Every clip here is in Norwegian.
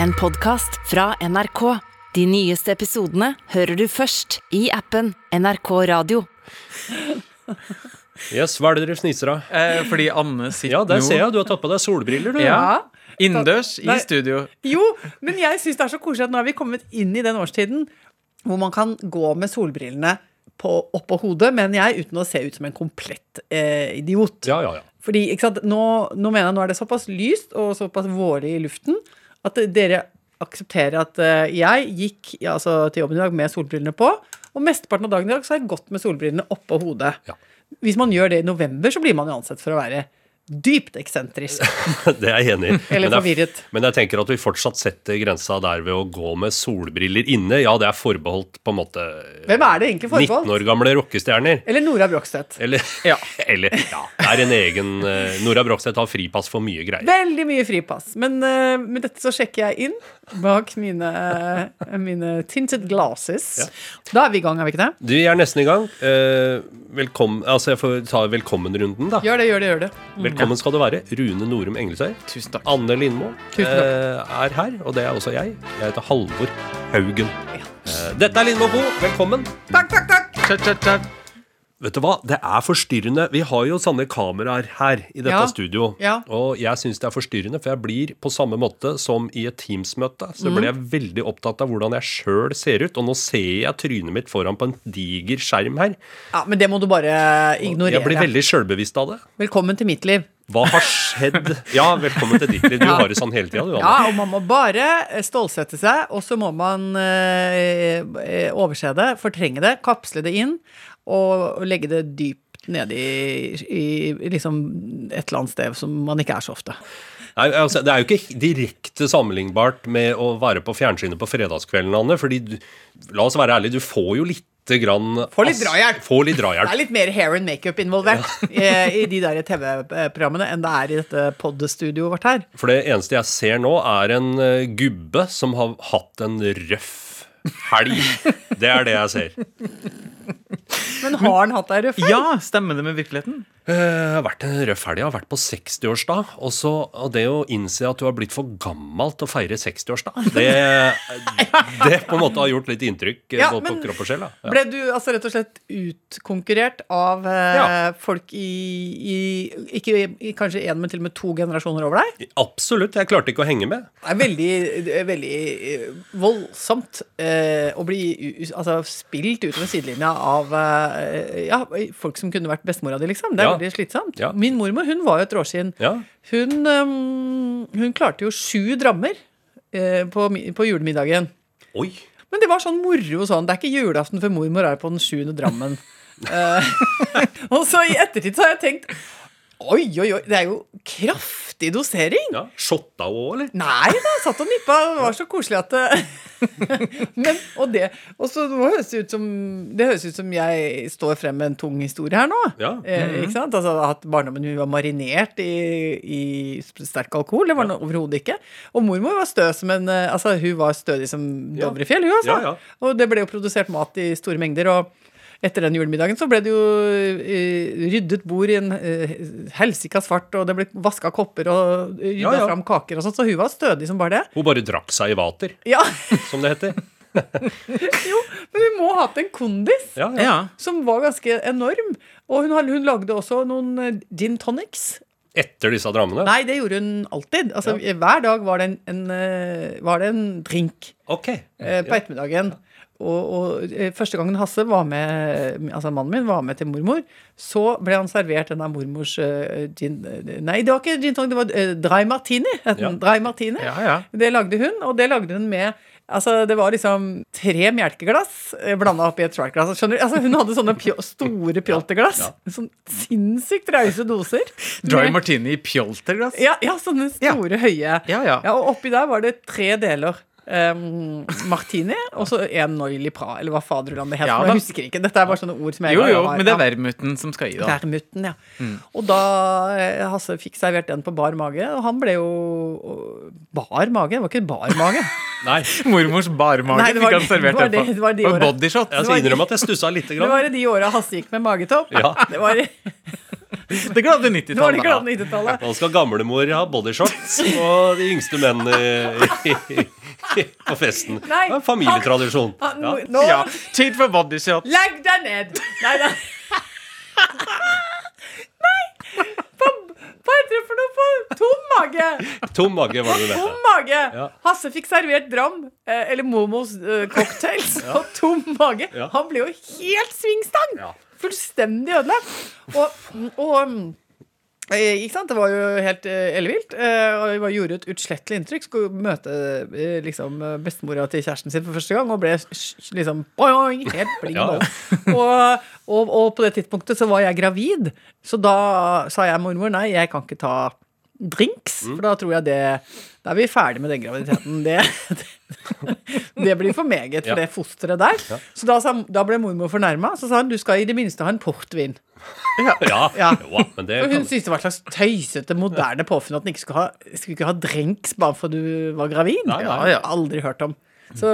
En podkast fra NRK. De nyeste episodene hører du først i appen NRK Radio. Yes, Hva er det dere fniser av? Eh, fordi Anne sitter Ja, der ser jeg. Du har tatt på deg solbriller, du. Ja. Innendørs i Nei. studio. Jo, men jeg syns det er så koselig at nå er vi kommet inn i den årstiden hvor man kan gå med solbrillene på, oppå hodet, men jeg uten å se ut som en komplett eh, idiot. Ja, ja, ja. Fordi ikke sant, nå, nå mener jeg nå er det såpass lyst og såpass vårlig i luften at dere aksepterer at eh, jeg gikk ja, altså, til jobben i dag med solbrillene på, og mesteparten av dagen i dag så har jeg gått med solbrillene oppå hodet. Ja. Hvis man gjør det i november, så blir man jo ansett for å være dypt eksentrisk. Det er jeg enig i. Eller er- forvirret. Men jeg tenker at vi fortsatt setter grensa der ved å gå med solbriller inne. Ja, det er forbeholdt på en måte Hvem er det egentlig 19 år gamle rockestjerner. Eller Nora Brogstøt. Eller Ja. Eller Ja. Det er en egen uh, Nora Brogstedt har fripass for mye greier. Veldig mye fripass. Men uh, med dette så sjekker jeg inn bak mine, uh, mine tinted glasses. Da er vi i gang, er vi ikke det? Du, er nesten i gang. Uh, velkommen Altså, jeg får ta velkommenrunden, da. Gjør det, gjør det, gjør det. Velkommen skal du være. Rune Norum Engelsøy. Tusen takk. Anne Lindmo eh, er her, og det er også jeg. Jeg heter Halvor Haugen. Eh, dette er Lindmo Co. Velkommen. Takk, takk, takk! Tja, tja, tja. Vet du hva, det er forstyrrende. Vi har jo sånne kameraer her i dette Ja. studio. Ja. Og jeg syns det er forstyrrende, for jeg blir på samme måte som i et Teams-møte. Så Mm. blir jeg veldig opptatt av hvordan jeg sjøl ser ut. Og nå ser jeg trynet mitt foran på en diger skjerm her. Ja, Men det må du bare ignorere. Jeg blir veldig sjølbevisst av det. Velkommen til mitt liv. Hva har skjedd? Ja, velkommen til ditt liv. Du har det sånn hele tida, du, Anna. Ja, og man må bare stålsette seg, og så må man øh, overse det, fortrenge det, kapsle det inn, og, legge det dypt nede i, i, liksom et eller annet sted som man ikke er så ofte. Nei, altså, det er jo ikke direkte sammenlignbart med å være på fjernsynet på fredagskvelden, Anne. Fordi du, la oss være ærlige, du får jo lite grann Får litt drahjelp. Får litt Det er litt mer hair and makeup involvert ja. i de der TV-programmene enn det er i dette pod-studioet vårt her. For det eneste jeg ser nå, er en eh, gubbe som har hatt en røff helg. Det er det jeg ser. Men har han hatt ei røff helg? Ja, stemmer det med virkeligheten? Jeg Det har vært en røff helg. Jeg har vært på 60-årsdag. Og, så, og det å innse at du har blitt for gammel til å feire 60-årsdag, det, det på en måte har gjort litt inntrykk eh, Ja, både men- på kropp og sjel. Ja. Ble du altså rett og slett utkonkurrert av eh, Ja. folk i, i Ikke i, kanskje én, men til og med to generasjoner over deg? Absolutt. Jeg klarte ikke å henge med. Det er veldig, veldig eh, voldsomt eh, å bli altså, spilt utover sidelinja av eh, ja, folk som kunne vært bestemora di, liksom. Det er Ja. veldig slitsomt. Ja. Min mormor hun var jo et råskinn. Hun, um, hun klarte jo sju drammer eh, på, på julemiddagen. Oi. Men det var sånn moro sånn. Det er ikke julaften før mormor er på den sjuende Drammen. Eh, og så i ettertid så har jeg tenkt Oi, oi, oi, det er jo kraftig dosering. Ja. Shotta òg, eller? Nei da, satt og nippa. Det var så koselig at det Men, og det Og så høres det ut som Det høres ut som jeg står frem med en tung historie her nå. Ja. Eh, ikke sant? Altså At barndommen min var marinert i, i sterk alkohol. Det var ja. overhodet ikke. Og mormor var stø som en eh, Altså hun var stødig som. Dovrefjell, hun, altså. Ja, ja. Og det ble jo produsert mat i store mengder. og etter den julemiddagen så ble det jo eh, ryddet bord i en uh, helsika svart, og det ble vaska kopper og rydda Ja, ja. fram kaker og sånt, så hun var stødig som bare det. Hun bare drakk seg i vater, Ja, som det heter. jo, men hun må ha hatt en kondis Ja, ja. Ja. som var ganske enorm. Og hun, hun lagde også noen eh, gin tonics. Etter disse drammene? Nei, det gjorde hun alltid. Altså, Hver dag var det en, en, eh, var det en drink okay. eh, på ettermiddagen. Og, og eh, første gangen Hasse var med, altså mannen min var med til mormor, så ble han servert en av mormors uh, gin eh, Nei, det var ikke gin tonic, det var uh, dry martini. Ja. Dry martini. Ja, ja. Det lagde hun, og det lagde hun med Altså, Det var liksom tre melkeglass blanda oppi et shotglass. Skjønner du? Altså, hun hadde sånne pjo store pjolterglass. Sånn sinnssykt rause doser. Dry martini i pjolterglass. Ja, ja, sånne store, høye. Ja, ja. Ja, og oppi der var det tre deler. Um, martini og så en Noili Pra, eller hva faderullan det het. Ja, jeg husker ikke. Dette er bare sånne ord som jeg Jo, jo, har- men det er vermuten som skal i, da. Vermuten, ja. Og da eh, Hasse fikk servert den på bar mage, og han ble jo Bar mage? Det var ikke bar mage. Nei. Mormors barmage Nei, var fikk han servert det var det på. det- det var de åra. bodyshot. Jeg skal innrømme at jeg stussa lite Det var i de åra Hasse gikk med magetopp. Ja. Det var Det glade Nå er det 90-tallet. glade 90-tallet. Nå skal gamlemor ha bodyshorts og de yngste menn i, i, på festen. Nei, det er familietradisjon. Ja. nå- Nå Ja, tid for bodyshots Legg deg ned! Nei, nei. Nei! På, hva heter det for noe på tom mage? Tom mage var det du Tom mage. Ja. Hasse fikk servert dram, eh, eller Momos uh, cocktails, og tom mage. Ja. Han ble jo helt svingstang! Ja. Fullstendig ødelagt. Og, og mm, eh, ikke sant? Det var jo helt eh, ellevilt. eh, og det var- gjorde et utslettelig inntrykk. Skulle møte liksom bestemora til kjæresten sin for første gang, og ble liksom boing, helt bling Ja, ja. Og, og, og på det tidspunktet så var jeg gravid, så da sa jeg mormor nei, jeg kan ikke ta drinks, Mm. for da tror jeg det Da er vi ferdig med den graviditeten. Det, det, det blir for meget for Ja. det fosteret der. Så da, da ble mormor fornærma. Så sa hun du skal i det minste ha en portvin. Ja, Ja. jo, men det For hun syntes det var et slags tøysete, moderne påfunn at en ikke skulle ha, skulle ikke ha drinks bare fordi du var gravid. Nei, nei. Ja, ja. Aldri hørt om. Så,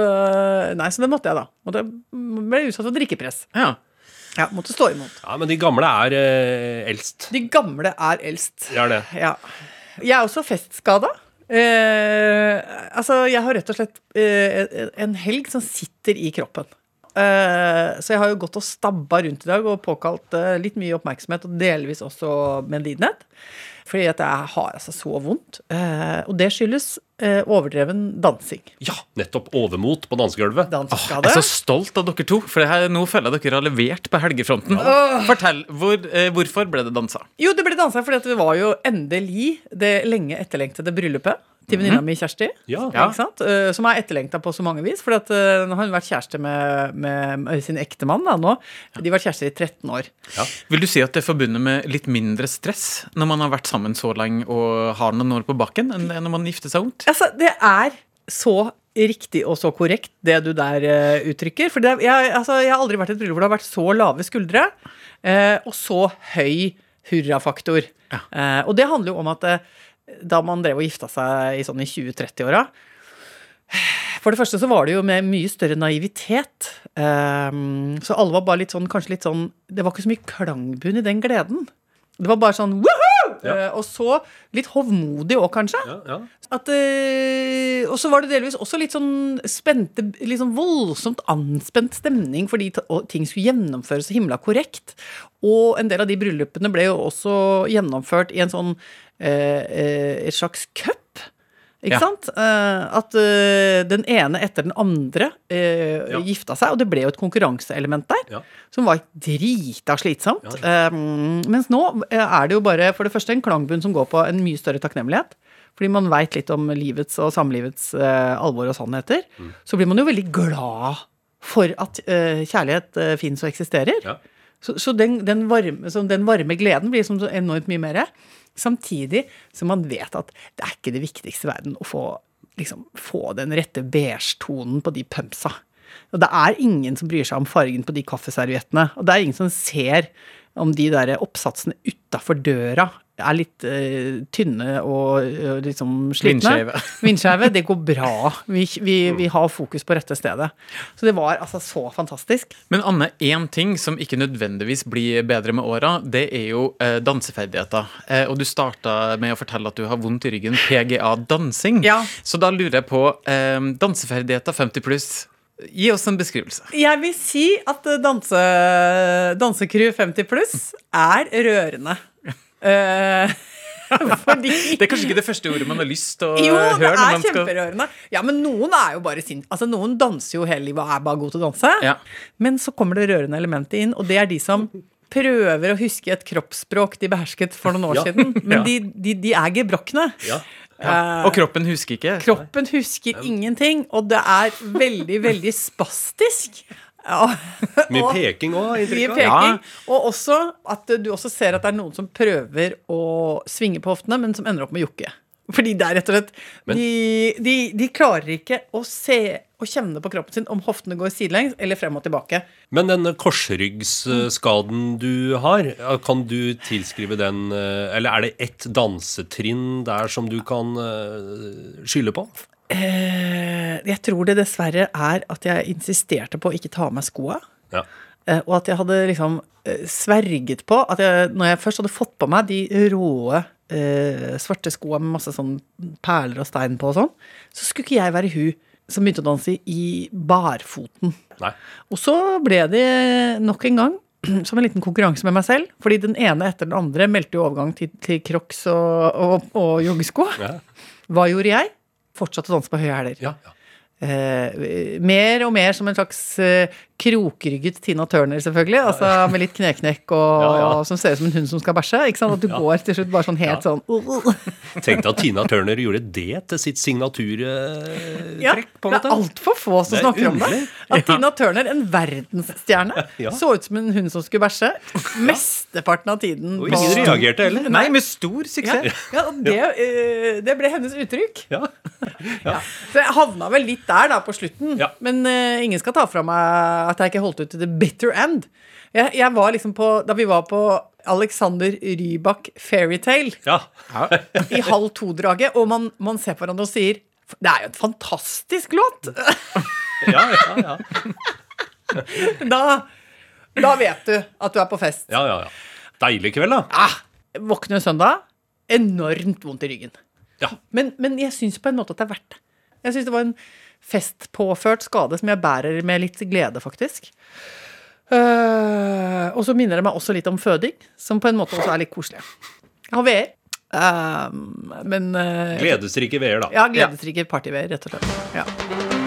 nei, så det måtte jeg, da. Og det ble utsatt for drikkepress. Ja. Ja, måtte stå imot. Ja, men de gamle er eh, eldst. De gamle er eldst. De er det. Ja. Jeg er også festskada. Eh, altså, jeg har rett og slett eh, en helg som sitter i kroppen. Eh, så jeg har jo gått og stabba rundt i dag og påkalt eh, litt mye oppmerksomhet, og delvis også medlidenhet. Fordi at jeg har altså så vondt. Eh, og det skyldes overdreven dansing. Ja, nettopp overmot på dansegulvet. Jeg er så stolt av dere to, for her, nå føler jeg dere har levert på helgefronten. Fortell, hvor, Hvorfor ble det dansa? Jo, det ble dansa fordi at det var jo endelig det lenge etterlengtede bryllupet til venninna mi Kjersti. Ja. Eh, Som er etterlengta på så mange vis. For at, eh, nå har hun vært kjæreste med, med, med sin ektemann da, nå. De har vært kjærester i 13 år. Vil du si at det er forbundet med litt mindre stress når man har vært sammen så lenge og har noen år på bakken, enn når man gifter seg ungt? Altså, det er så riktig og så korrekt, det du der uh, uttrykker. For det, jeg, altså, jeg har aldri vært i et bryllup hvor det har vært så lave skuldre og så høy hurrafaktor. Eh, og det handler jo om at da man drev og gifta seg i, sånn i 20-30-åra For det første så var det jo med mye større naivitet. Um, så alle var bare litt sånn, kanskje litt sånn Det var ikke så mye klangbunn i den gleden. Det var bare sånn woohoo! Eh, og så litt hovmodig òg, kanskje. Ja, ja. At, uh, og så var det delvis også litt sånn spente Litt sånn voldsomt anspent stemning fordi ting skulle gjennomføres så himla korrekt. Og en del av de bryllupene ble jo også gjennomført i en sånn Et slags cup. Ikke Ja. sant? Eh, at eh, den ene etter den andre eh, Ja. gifta seg, og det ble jo et konkurranseelement der Ja. som var drita slitsomt. Mens nå eh, er det jo bare for det første en klangbunn som går på en mye større takknemlighet. Fordi man veit litt om livets og samlivets eh, alvor og sannheter. Så blir man jo veldig glad for at eh, kjærlighet uh, fins og eksisterer. Ja. Så, så den, den, varme, så den varme gleden blir som så enormt mye mer. Samtidig som man vet at det er ikke det viktigste i verden å få, liksom, få den rette beige-tonen på de pumpsa. Og det er ingen som bryr seg om fargen på de kaffeserviettene. Og det er ingen som ser om de der oppsatsene utafor døra er litt uh, tynne og uh, liksom slitne. Vindskeive. Det går bra. Vi, vi, vi har fokus på rette stedet. Så det var altså så fantastisk. Men Anne, én ting som ikke nødvendigvis blir bedre med åra, det er jo uh, danseferdigheter. Og du starta med å fortelle at du har vondt i ryggen. PGA dansing. Ja. Så da lurer jeg på danseferdigheter 50 pluss. Gi oss en beskrivelse. Jeg vil si at danse, Dansecrew 50 pluss er rørende. Eh, fordi Det er kanskje ikke det første ordet man har lyst til å Jo, det høre. når er man skal... kjemperørende. Ja, men noen er jo bare sin Altså, noen danser jo hele livet og er bare god til å danse. Ja. Men så kommer det rørende elementet inn, og det er de som prøver å huske et kroppsspråk de behersket for noen år Ja. siden. Men Ja. de, de, de er gebrokne. Ja. Eh, Og kroppen husker ikke. Kroppen husker ingenting, og det er veldig, veldig spastisk. Ja. Mye peking òg, inntrykk av. peking. Og også at du også ser at det er noen som prøver å svinge på hoftene, men som ender opp med jokke. Fordi det er rett og slett Men- de, de, de klarer ikke å se og kjenne på kroppen sin om hoftene går sidelengs eller frem og tilbake. Men denne korsryggsskaden du har, kan du tilskrive den eh, Eller er det ett dansetrinn der som du kan eh, skylde på? Eh, jeg tror det dessverre er at jeg insisterte på å ikke ta av meg skoa. Ja. eh, og at jeg hadde liksom eh, sverget på at jeg, når jeg først hadde fått på meg de råe eh, svarte skoa med masse sånn perler og stein på og sånn, så skulle ikke jeg være hun som begynte å danse i barfoten. Nei. Og så ble det nok en gang som en liten konkurranse med meg selv. Fordi den ene etter den andre meldte jo overgang til, til crocs og, og, og joggesko. Ja. Hva gjorde jeg? Fortsatte å danse på høye hæler. Ja, ja. Eh, mer og mer som en slags eh, krokrygget Tina Turner, selvfølgelig. Altså Med litt kneknekk og Ja, ja. som ser ut som en hund som skal bæsje. Ikke sant? At du går til slutt bare sånn helt sånn uh, uh. Tenk deg at Tina Turner gjorde det til sitt signaturtrekk, Ja, på en Det måte. er altfor få som er snakker om det. At Tina Turner, en verdensstjerne, Ja. så ut som en hund som skulle bæsje. Mesteparten av tiden. Og ingen reagerte heller. Nei, med stor Ja, suksess. ja det, eh, det ble hennes uttrykk. Ja. Ja. Så jeg havna vel litt der da på slutten. Ja. Men uh, ingen skal ta fra meg at jeg ikke holdt ut til the bitter end. Jeg, jeg var liksom på, Da vi var på Alexander Rybak Fairytale ja. i halv to-draget, og man, man ser på hverandre og sier Det er jo en fantastisk låt! Ja, ja, ja. Da, da vet du at du er på fest. ja, ja, ja. Deilig kveld, da. Ah, våkne søndag, enormt vondt i ryggen. Ja. Men, men jeg syns på en måte at det er verdt det. Jeg syns det var en festpåført skade som jeg bærer med litt glede, faktisk. Uh, og så minner det meg også litt om føding, som på en måte også er litt koselig. Jeg har veer. Eh, men uh, Gledesrike veer, da. Ja, gledesrike partyveer, rett og slett. Ja.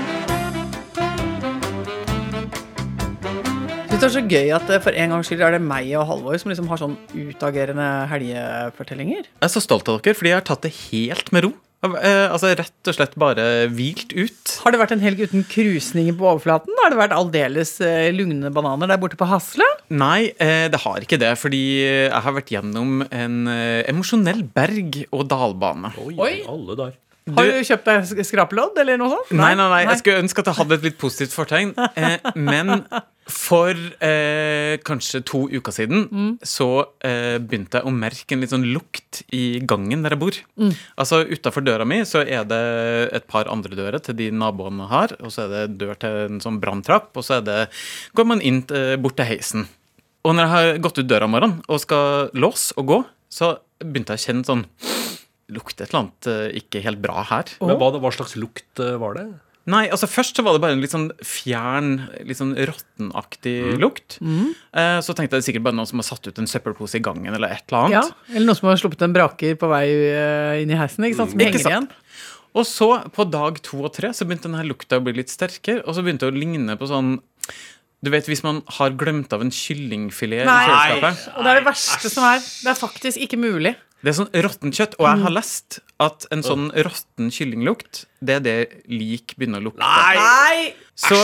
Det er så gøy at eh, for en gangs skyld er det meg og Halvor som liksom har sånn utagerende helgefortellinger. Jeg er så stolt av dere, fordi jeg har tatt det helt med ro. Eh, altså Rett og slett bare hvilt ut. Har det vært en helg uten krusninger på overflaten? Har det vært aldeles eh, lugne bananer der borte på Hasle? Nei, eh, det har ikke det. Fordi jeg har vært gjennom en emosjonell berg- og dalbane. Oi, Oi. alle der. Har du kjøpt deg sk- skrapelodd eller noe sånt? Nei, nei, nei, jeg skulle ønske at jeg hadde et litt positivt fortegn. Eh, men for eh, kanskje to uker siden så eh, begynte jeg å merke en litt sånn lukt i gangen der jeg bor. Altså Utafor døra mi så er det et par andre dører til de naboene har, og så er det dør til en sånn branntrapp, og så det, går man inn eh, bort til heisen. Og når jeg har gått ut døra om morgenen og skal låse og gå, så begynte jeg å kjenne sånn Lukter et eller annet eh, ikke helt bra her. Men hva, hva slags lukt eh, var det? Nei, altså først så var det bare en litt sånn fjern, litt sånn råttenaktig lukt. Eh, så tenkte jeg det er sikkert bare noen som har satt ut en søppelpose i gangen, eller et eller annet. Ja, annet. Eller noen som har sluppet en braker på vei eh, inn i heisen, ikke sant? Som Ikke henger sant. igjen. Og så, på dag to og tre, så begynte denne lukta å bli litt sterkere, og så begynte det å ligne på sånn Du vet hvis man har glemt av en kyllingfilet i Nei, og det er det verste som er. Det er faktisk ikke mulig. Det er sånn råttent kjøtt, og jeg har lest at en sånn råtten kyllinglukt, det er det lik begynner å lukte. Nei! Så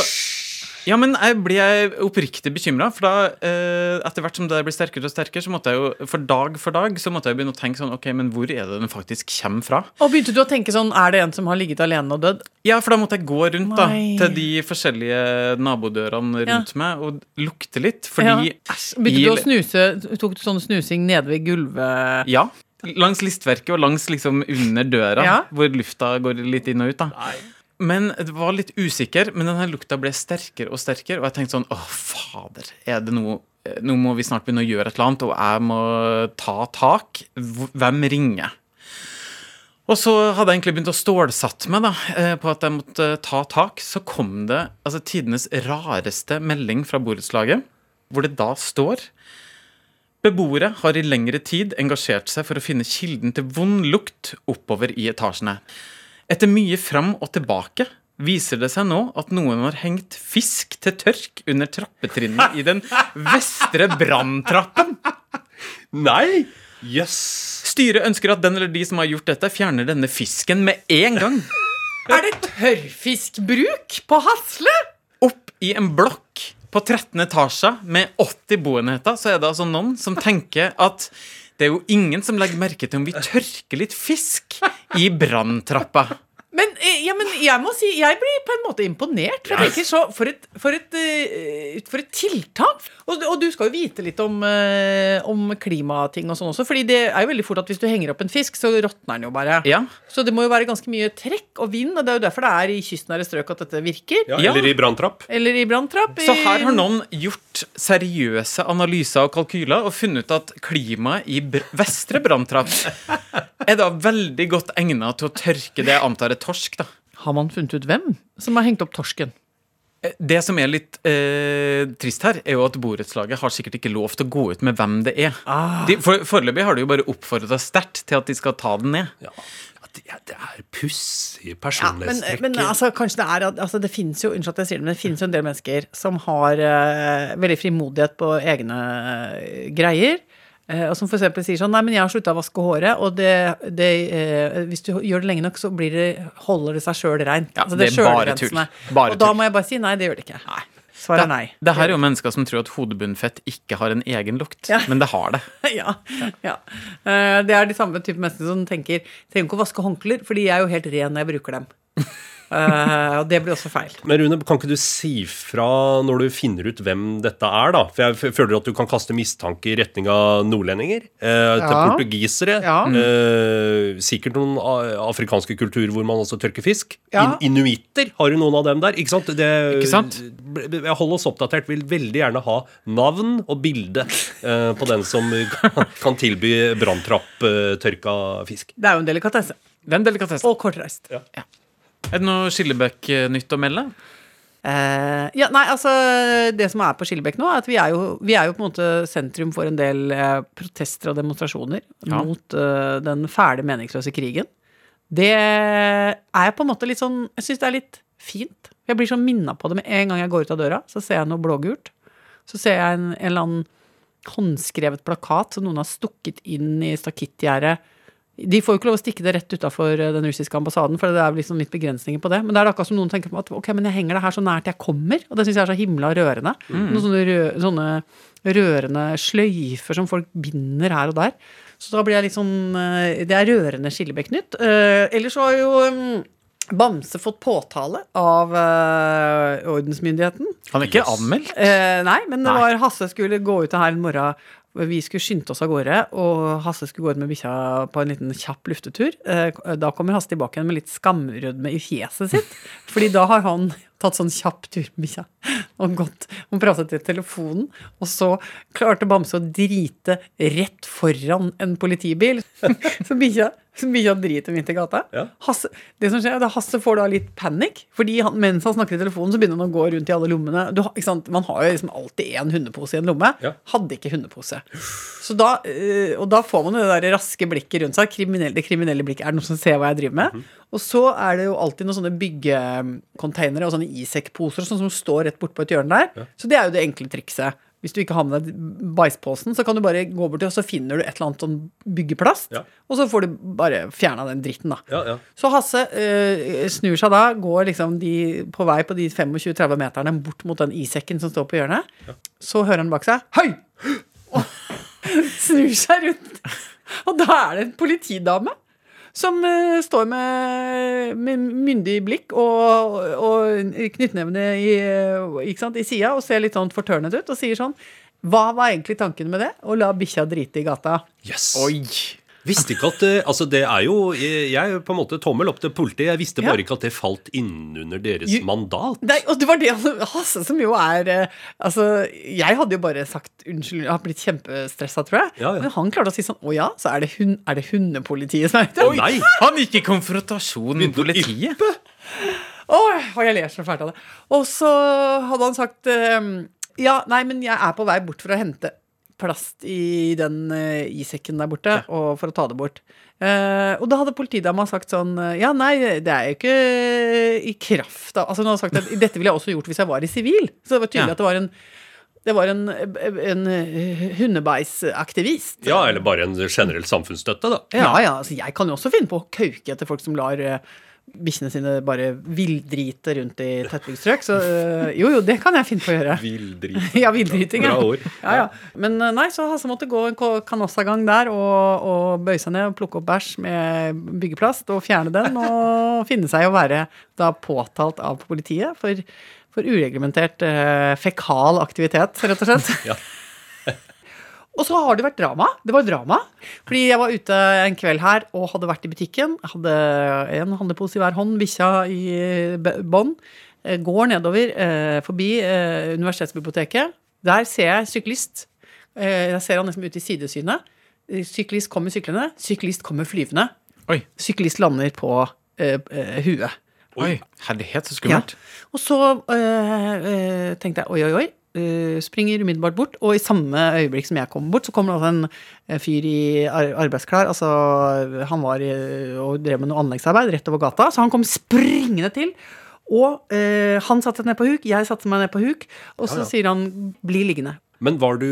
ja, men jeg blir oppriktig bekymra, for da eh, etter hvert som det blir sterkere og sterkere, så måtte jeg jo for dag for dag så måtte jeg begynne å tenke sånn Ok, men hvor er det den faktisk kommer fra? Og begynte du å tenke sånn, er det en som har ligget alene og dødd? Ja, for da måtte jeg gå rundt da Nei. til de forskjellige nabodørene Ja. rundt meg og lukte litt, fordi Ja. Begynte du å snuse, tok du sånn snusing nede ved gulvet? Ja. Langs listverket og langs liksom under døra, Ja. hvor lufta går litt inn og ut. da Men det var litt usikker, men denne lukta ble sterkere og sterkere. Og jeg tenkte sånn Å, fader, er det noe Nå må vi snart begynne å gjøre et eller annet, og jeg må ta tak. Hvem ringer? Og så hadde jeg egentlig begynt å stålsatt meg da, eh, på at jeg måtte ta tak. Så kom det altså tidenes rareste melding fra borettslaget, hvor det da står Beboere har i lengre tid engasjert seg for å finne kilden til vond lukt oppover i etasjene. Etter mye fram og tilbake viser det seg nå at noen har hengt fisk til tørk under trappetrinnet i den vestre branntrappen. Nei! Jøss. Styret ønsker at den eller de som har gjort dette, fjerner denne fisken med en gang. Er det tørrfiskbruk på Hasle? Opp i en blokk på 13 etasje med 80 boenheter, så er det altså noen som tenker at det er jo ingen som legger merke til om vi tørker litt fisk i branntrappa. Men, eh, ja, men jeg må si, jeg blir på en måte imponert. For, jeg tenker så, for, et, for, et, eh, for et tiltak! Og, og du skal jo vite litt om, eh, om klimating og sånn også. Fordi det er jo veldig fort at hvis du henger opp en fisk, så råtner den jo bare. Ja. Så det må jo være ganske mye trekk og vind, og det er jo derfor det er i kystnære strøk at dette virker. Ja, Ja. Eller i branntrapp. Eller i branntrapp. Så her har noen gjort seriøse analyser og kalkyler og funnet ut at klimaet i br vestre branntrapp er da veldig godt egnet til å tørke det jeg antar er torsk. da. Har man funnet ut hvem som har hengt opp torsken? Eh, Det som er litt eh, trist her, er jo at borettslaget har sikkert ikke lov til å gå ut med hvem det er. De, for, foreløpig har de jo bare oppfordra sterkt til at de skal ta den ned. Ja. Ja, Det er, pussige personlighetstrekk. Ja, men, men altså, kanskje det er altså, Det finnes jo unnskyld at jeg sier det, men det finnes jo en del mennesker som har uh, veldig frimodighet på egne uh, greier. eh, og som f.eks. sier sånn Nei, men jeg har slutta å vaske håret, og det, det, eh, hvis du gjør det lenge nok, så blir det, holder det seg sjøl reint. Ja, altså, det er bare tull. Og da må jeg bare si nei, det gjør det ikke. Svaret er nei. Det her er jo mennesker som tror at hodebunnfett ikke har en egen lukt, Ja. men det har det. ja. ja. Eh, det er de samme type mennesker som tenker trenger ikke å vaske håndklær, fordi jeg er jo helt ren når jeg bruker dem. Eh, og det blir også feil. Men Rune, kan ikke du si fra når du finner ut hvem dette er, da? For jeg føler at du kan kaste mistanke i retning av nordlendinger. Uh, til Ja. portugisere. Ja. Uh, sikkert noen afrikanske kulturer hvor man også tørker fisk. Ja. In inuitter, har du noen av dem der? Ikke sant? Det, Ikke sant? Jeg holder oss oppdatert. Vil veldig gjerne ha navn og bilde eh, på den som kan, tilby branntrapp-tørka fisk. Det er jo en delikatesse. Det er en delikatesse. Og kortreist. Er det noe Skillebekk-nytt å melde? Uh, ja, nei, altså Det som er på Skillebekk nå, er at vi er jo, vi er jo på en måte sentrum for en del uh, protester og demonstrasjoner Ja. mot uh, den fæle, meningsløse krigen. Det er på en måte litt sånn Jeg syns det er litt fint. Jeg blir sånn minna på det med en gang jeg går ut av døra. Så ser jeg noe blågult. Så ser jeg en, en eller annen håndskrevet plakat som noen har stukket inn i stakittgjerdet. De får jo ikke lov å stikke det rett utafor den russiske ambassaden, for det er liksom litt begrensninger på det. Men det er akkurat som noen tenker på at ok, men jeg henger det her så nært jeg kommer, og det syns jeg er så himla rørende. Noen sånne, rø sånne rørende sløyfer som folk binder her og der. Så da blir jeg litt sånn eh, Det er rørende Skillebekk-nytt. Uh, ellers så har jo mm, Bamse fått påtale av uh, ordensmyndigheten. Han er ikke anmeldt? Uh, nei, men det Nei. var Hasse skulle gå ut her en morgen. Vi skulle skynde oss av gårde, og Hasse skulle gå ut med bikkja på en liten kjapp luftetur. Eh, da kommer Hasse tilbake igjen med litt skamrødme i fjeset sitt. Fordi da har han tatt sånn kjapp tur med bikkja og gått og pratet i telefonen. Og så klarte Bamse å drite rett foran en politibil. Så bikkja så bikkja driter midt i gata. Ja. Hasse, det som skjer, er at Hasse får da litt panikk, fordi han, mens han snakker i telefonen, så begynner han å gå rundt i alle lommene. Du? Man har jo liksom alltid én hundepose i en lomme. Ja. Hadde ikke hundepose. Så da, eh, og da får man det der raske blikket rundt seg. Kriminelle, det kriminelle blikket. Er det noen som ser hva jeg driver med? Og så er det jo alltid noen sånne byggekonteinere og sånne Isek-poser sånn som står rett bortpå et hjørne der. Så det er jo det enkle trikset. Hvis du ikke har med deg bæsjposen, så kan du bare gå bort til, og så finner du et eller annet sånn byggeplast. Ja. Og så får du bare fjerna den dritten, da. Ja, ja. Så Hasse øh, snur seg da, går liksom de, på vei på de 25-30 meterne bort mot den isekken som står på hjørnet. Så hører han bak seg Hei! Og snur seg rundt. Og da er det en politidame som eh, står med, med myndig blikk og, og knyttnevene i, eh, sant, i sida og ser litt sånn fortørnet ut og sier sånn Hva var egentlig tanken med det? Å la bikkja drite i gata? Yes. Oi! Visste ikke at det, altså det er jo Jeg på en måte tommel opp til politiet. Jeg visste Ja. bare ikke at det falt innunder deres Jo- mandat. Nei, og det var det Hasse som jo er eh, Altså, jeg hadde jo bare sagt unnskyld, jeg har blitt kjempestressa, tror jeg. Ja, ja. Men han klarte å si sånn Å ja, så er det, hun, er det hundepolitiet som er ute? Oi! Nei! Han gikk i konfrontasjon med politiet. Åh, og jeg ler så fælt av det. Og så hadde han sagt eh, Ja, nei, men jeg er på vei bort for å hente plast i den eh, isekken der borte, og for å ta det bort. Eh, og da hadde politidama sagt sånn eh, Ja, nei, det er jo ikke i kraft av Altså, hun hadde sagt at dette ville jeg også gjort hvis jeg var i sivil. Så det var tydelig Ja. at det var en det var en, en hundebeisaktivist. Ja, eller bare en generell samfunnsstøtte, da. Ja, ja, altså jeg kan jo også finne på å kauke etter folk som lar eh, bikkjene sine bare villdrite rundt i tettbygd strøk. Så øh, jo, jo, det kan jeg finne på å gjøre. Villdrite. Ja, villdriting. ja. Bra ord. Ja, ja. Men øh, nei, så Hasse måtte gå en kanossagang der og, og bøye seg ned og plukke opp bæsj med byggeplast og fjerne den, og finne seg å være da påtalt av politiet for, for ureglementert eh, fekal aktivitet, rett og slett. Ja. Og så har det vært drama. Det var drama. Fordi jeg var ute en kveld her og hadde vært i butikken. Hadde en handlepose i hver hånd, bikkja i bånd. Eh, Går nedover eh, forbi eh, universitetsbiblioteket. Der ser jeg syklist. Jeg ser han liksom ute i sidesynet. Syklist kommer syklende. Syklist kommer flyvende. Oi. Syklist lander på huet. Oi. Herlighet, så skummelt. Og så øh, øh, tenkte jeg oi, oi, oi. Øh, springer umiddelbart bort, og i samme øyeblikk som jeg kommer bort, så kommer det altså en øh, fyr i ar arbeidsklær. Altså, han var i, og drev med noe anleggsarbeid rett over gata, så han kom springende til. Og øh, han satte seg ned på huk, jeg satte meg ned på huk, og så Ja, ja. sier han 'bli liggende'. Men var, du,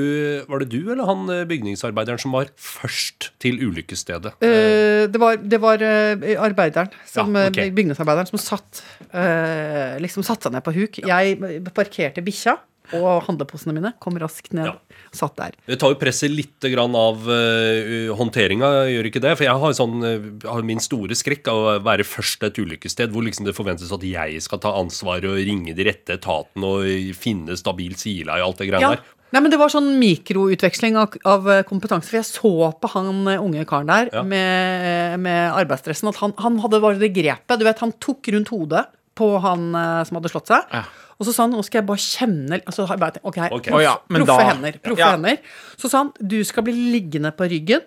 var det du eller han eh, bygningsarbeideren som var først til ulykkesstedet? Eh, det var, det var eh, arbeideren, som, Ja, ok. eh, bygningsarbeideren som satt, eh, liksom satte seg ned på huk. Jeg parkerte bikkja og handleposene mine, kom raskt ned, Ja. satt der. Det tar jo presset litt grann av uh, håndteringa, gjør ikke det? For jeg har, sånn, uh, har min store skrekk av å være først et ulykkessted hvor liksom det forventes at jeg skal ta ansvar og ringe de rette etatene og finne stabilt sila i alt det greiene Ja. der. Nei, men Det var sånn mikroutveksling av, av kompetanse. For jeg så på han eh, unge karen der Ja. med, med arbeidsdressen at han, han hadde bare det grepet. Du vet, Han tok rundt hodet på han som hadde slått seg. Ja. Og så sa han nå skal jeg bare kjenne altså, har jeg bare Ok, Ok. proff- Å ja, men proffe da- hender. Proffe Ja. hender. Så sa han du skal bli liggende på ryggen.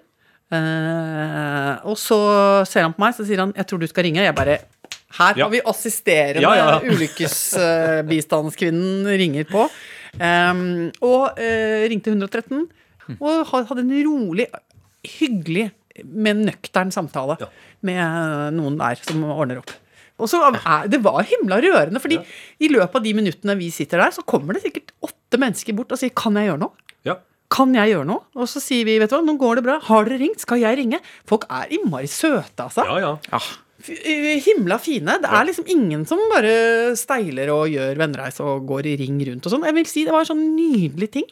Eh, og så ser han på meg så sier han jeg tror du skal ringe. Jeg bare her Ja. har vi assisterende Ja, ja. ulykkesbistandskvinnen ringer på. Um, og uh, ringte 113. Og hadde en rolig, hyggelig, men nøktern samtale Ja. med noen der som ordner opp. Og så er, Det var himla rørende, fordi i løpet av de minuttene vi sitter der, så kommer det sikkert åtte mennesker bort og sier 'Kan jeg gjøre noe?' Ja. Kan jeg gjøre noe? Og så sier vi, vet du hva, nå går det bra. Har dere ringt? Skal jeg ringe? Folk er innmari søte, altså. ja, ja. Ja. Eh, Himla fine. Det er liksom ingen som bare steiler og gjør vennereis og går i ring rundt og sånn. Jeg vil si det var en sånn nydelig ting.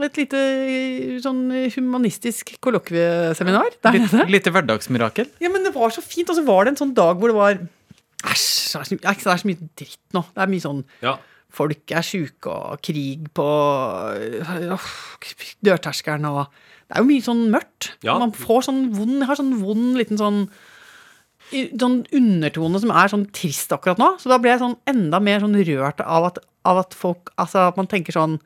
Et lite eh, sånn humanistisk kollokvieseminar der Litt, lite hverdagsmirakel. Ja, men det var så fint. Og så var det en sånn dag hvor det var Æsj, det så- det er så mye dritt nå. Det er mye sånn ja. Folk er sjuke, og krig på øh, dørterskelen, og Det er jo mye sånn mørkt. Ja. Man får sånn vond Jeg har sånn vond liten sånn Sånn undertone som er sånn trist akkurat nå. Så da ble jeg sånn enda mer sånn rørt av at, av at folk Altså at man tenker sånn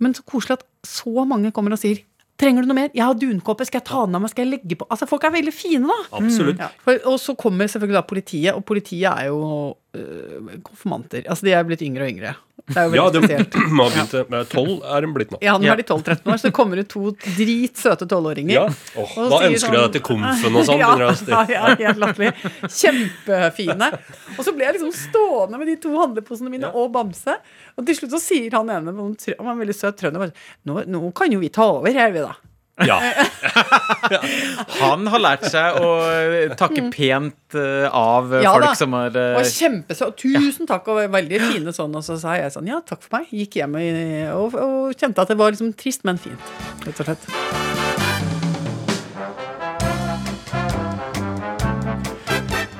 Men så koselig at så mange kommer og sier Trenger du noe mer? Jeg har dunkåpe. Skal jeg ta den av meg? Skal jeg legge på? Altså, folk er veldig fine, da. Absolutt. Ja, for, og så kommer selvfølgelig da politiet, og politiet er jo konfirmanter. Altså, de er blitt yngre og yngre. Det er jo Ja, veldig de spesielt. har begynt eh, med tolv er de blitt nå. Ja, nå er de 12-13 år, så det kommer ut to dritsøte tolvåringer. Ja. Oh, da sier ønsker du sånn- deg til komfen og sånn. ja, jeg ja, ja, helt latterlig. Kjempefine. Og så ble jeg liksom stående med de to handleposene mine Ja. og bamse. Og til slutt så sier han ene, han var en veldig søt trønder, bare, nå, nå kan jo vi ta over her, vi da. Ja. Han har lært seg å takke pent eh, av Mm. Ja folk da. som har eh, Og kjempesøt. Tusen takk, og veldig fine sånn. Og så sa jeg sånn, ja, takk for meg. Gikk hjem og, og, og kjente at det var liksom trist, men fint. Rett og slett.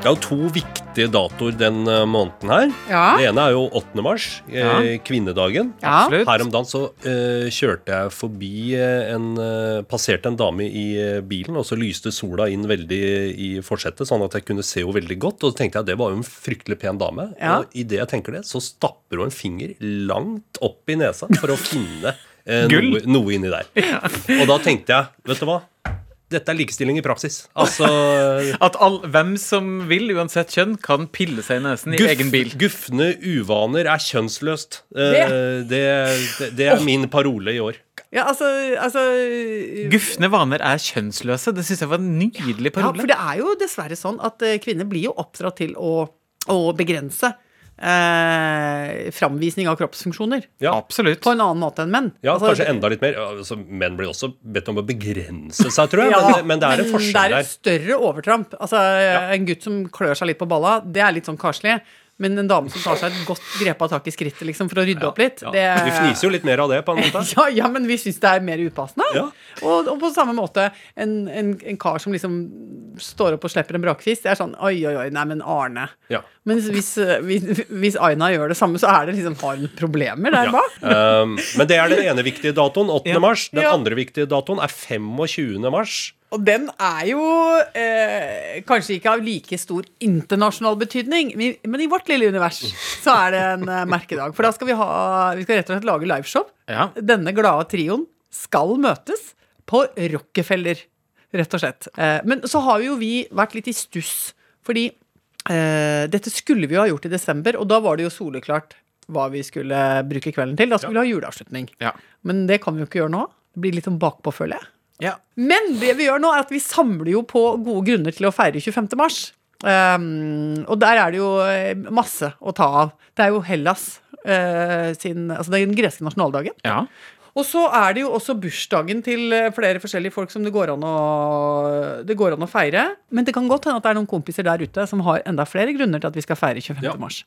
Det er jo to viktige datoer den eh, måneden her. Ja. Det ene er jo 8. mars, eh, Ja. kvinnedagen. Ja. Her om dagen så eh, kjørte jeg forbi en eh, Passerte en dame i eh, bilen, og så lyste sola inn veldig i forsetet, sånn at jeg kunne se henne veldig godt. Og så tenkte jeg at det var jo en fryktelig pen dame. Ja. Og idet jeg tenker det, så stapper hun en finger langt opp i nesa for å finne eh, noe, noe inni der. Og da tenkte jeg, vet du hva? Dette er likestilling i praksis. Altså At all, hvem som vil, uansett kjønn, kan pille seg i nesen i egen bil. Gufne uvaner er kjønnsløst. Eh, det, det, det er min parole i år. Ja, altså, altså Gufne vaner er kjønnsløse. Det syns jeg var en nydelig parole. Ja, for det er jo dessverre sånn at eh, kvinner blir jo oppdratt til å, å begrense eh, framvisning av kroppsfunksjoner. Ja. Absolutt. På en annen måte enn menn. Ja, Altså, kanskje enda litt mer. Altså, menn blir også bedt om å begrense seg, tror jeg. Ja, men, men det er en forskjell det er et større overtramp. Altså, En gutt som klør seg litt på balla, det er litt sånn karslig. Men en dame som tar seg et godt grepa tak i skrittet liksom, for å rydde opp litt Ja. det... Vi fniser jo litt mer av det, på en måte. Ja, ja, men vi syns det er mer upassende. Ja. Og, og på samme måte, en, en, en kar som liksom står opp og slipper en brakfisk, det er sånn oi, oi, oi, nei, men Arne. Ja. Men hvis, hvis, hvis Aina gjør det samme, så er det liksom har hun problemer der Ja. bak. Um, men det er den ene viktige datoen, 8. Ja. mars. Den Ja. andre viktige datoen er 25. mars. Og den er jo eh, kanskje ikke av like stor internasjonal betydning, men i vårt lille univers så er det en eh, merkedag. For da skal vi ha Vi skal rett og slett lage liveshow. Ja. Denne glade trioen skal møtes på Rockefeller, rett og slett. Eh, men så har jo vi vært litt i stuss, fordi eh, dette skulle vi jo ha gjort i desember, og da var det jo soleklart hva vi skulle bruke kvelden til. Da skulle vi ha juleavslutning. Ja. Men det kan vi jo ikke gjøre nå. Det blir litt sånn bakpå, føler jeg. Ja. Men det vi gjør nå, er at vi samler jo på gode grunner til å feire 25. mars. Um, og der er det jo eh, masse å ta av. Det er jo Hellas uh, sin Altså det er den greske nasjonaldagen. ja. Og så er det jo også bursdagen til eh, flere forskjellige folk som det går an å, det går an å feire. Men det kan godt hende at det er noen kompiser der ute som har enda flere grunner til at vi skal feire 25. Ja. mars.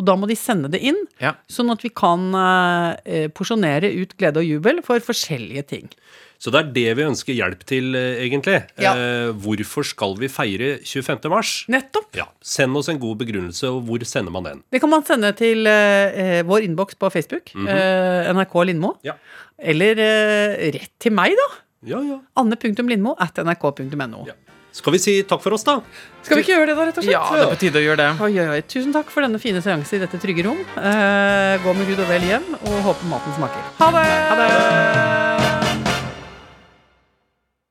Og da må de sende det inn, Ja. sånn at vi kan eh, porsjonere ut glede og jubel for forskjellige ting. Så det er det vi ønsker hjelp til, eh, egentlig. Ja. Eh, hvorfor skal vi feire 25. mars? Nettopp. Ja, Send oss en god begrunnelse, og hvor sender man den? Det kan man sende til eh, vår innboks på Facebook, eh, NRK Lindmo. Ja. Eller eh, rett til meg, da. Ja, ja. Anne.lindmo at nrk.no. ja. Skal vi si takk for oss, da? Skal vi ikke gjøre det, da, rett og slett? ja, det er på tide å gjøre det. Oi, oi, oi. Tusen takk for denne fine seansen i dette trygge rom. Eh, gå med Gud og vel hjem, og håper maten smaker. Ha det! Ha det!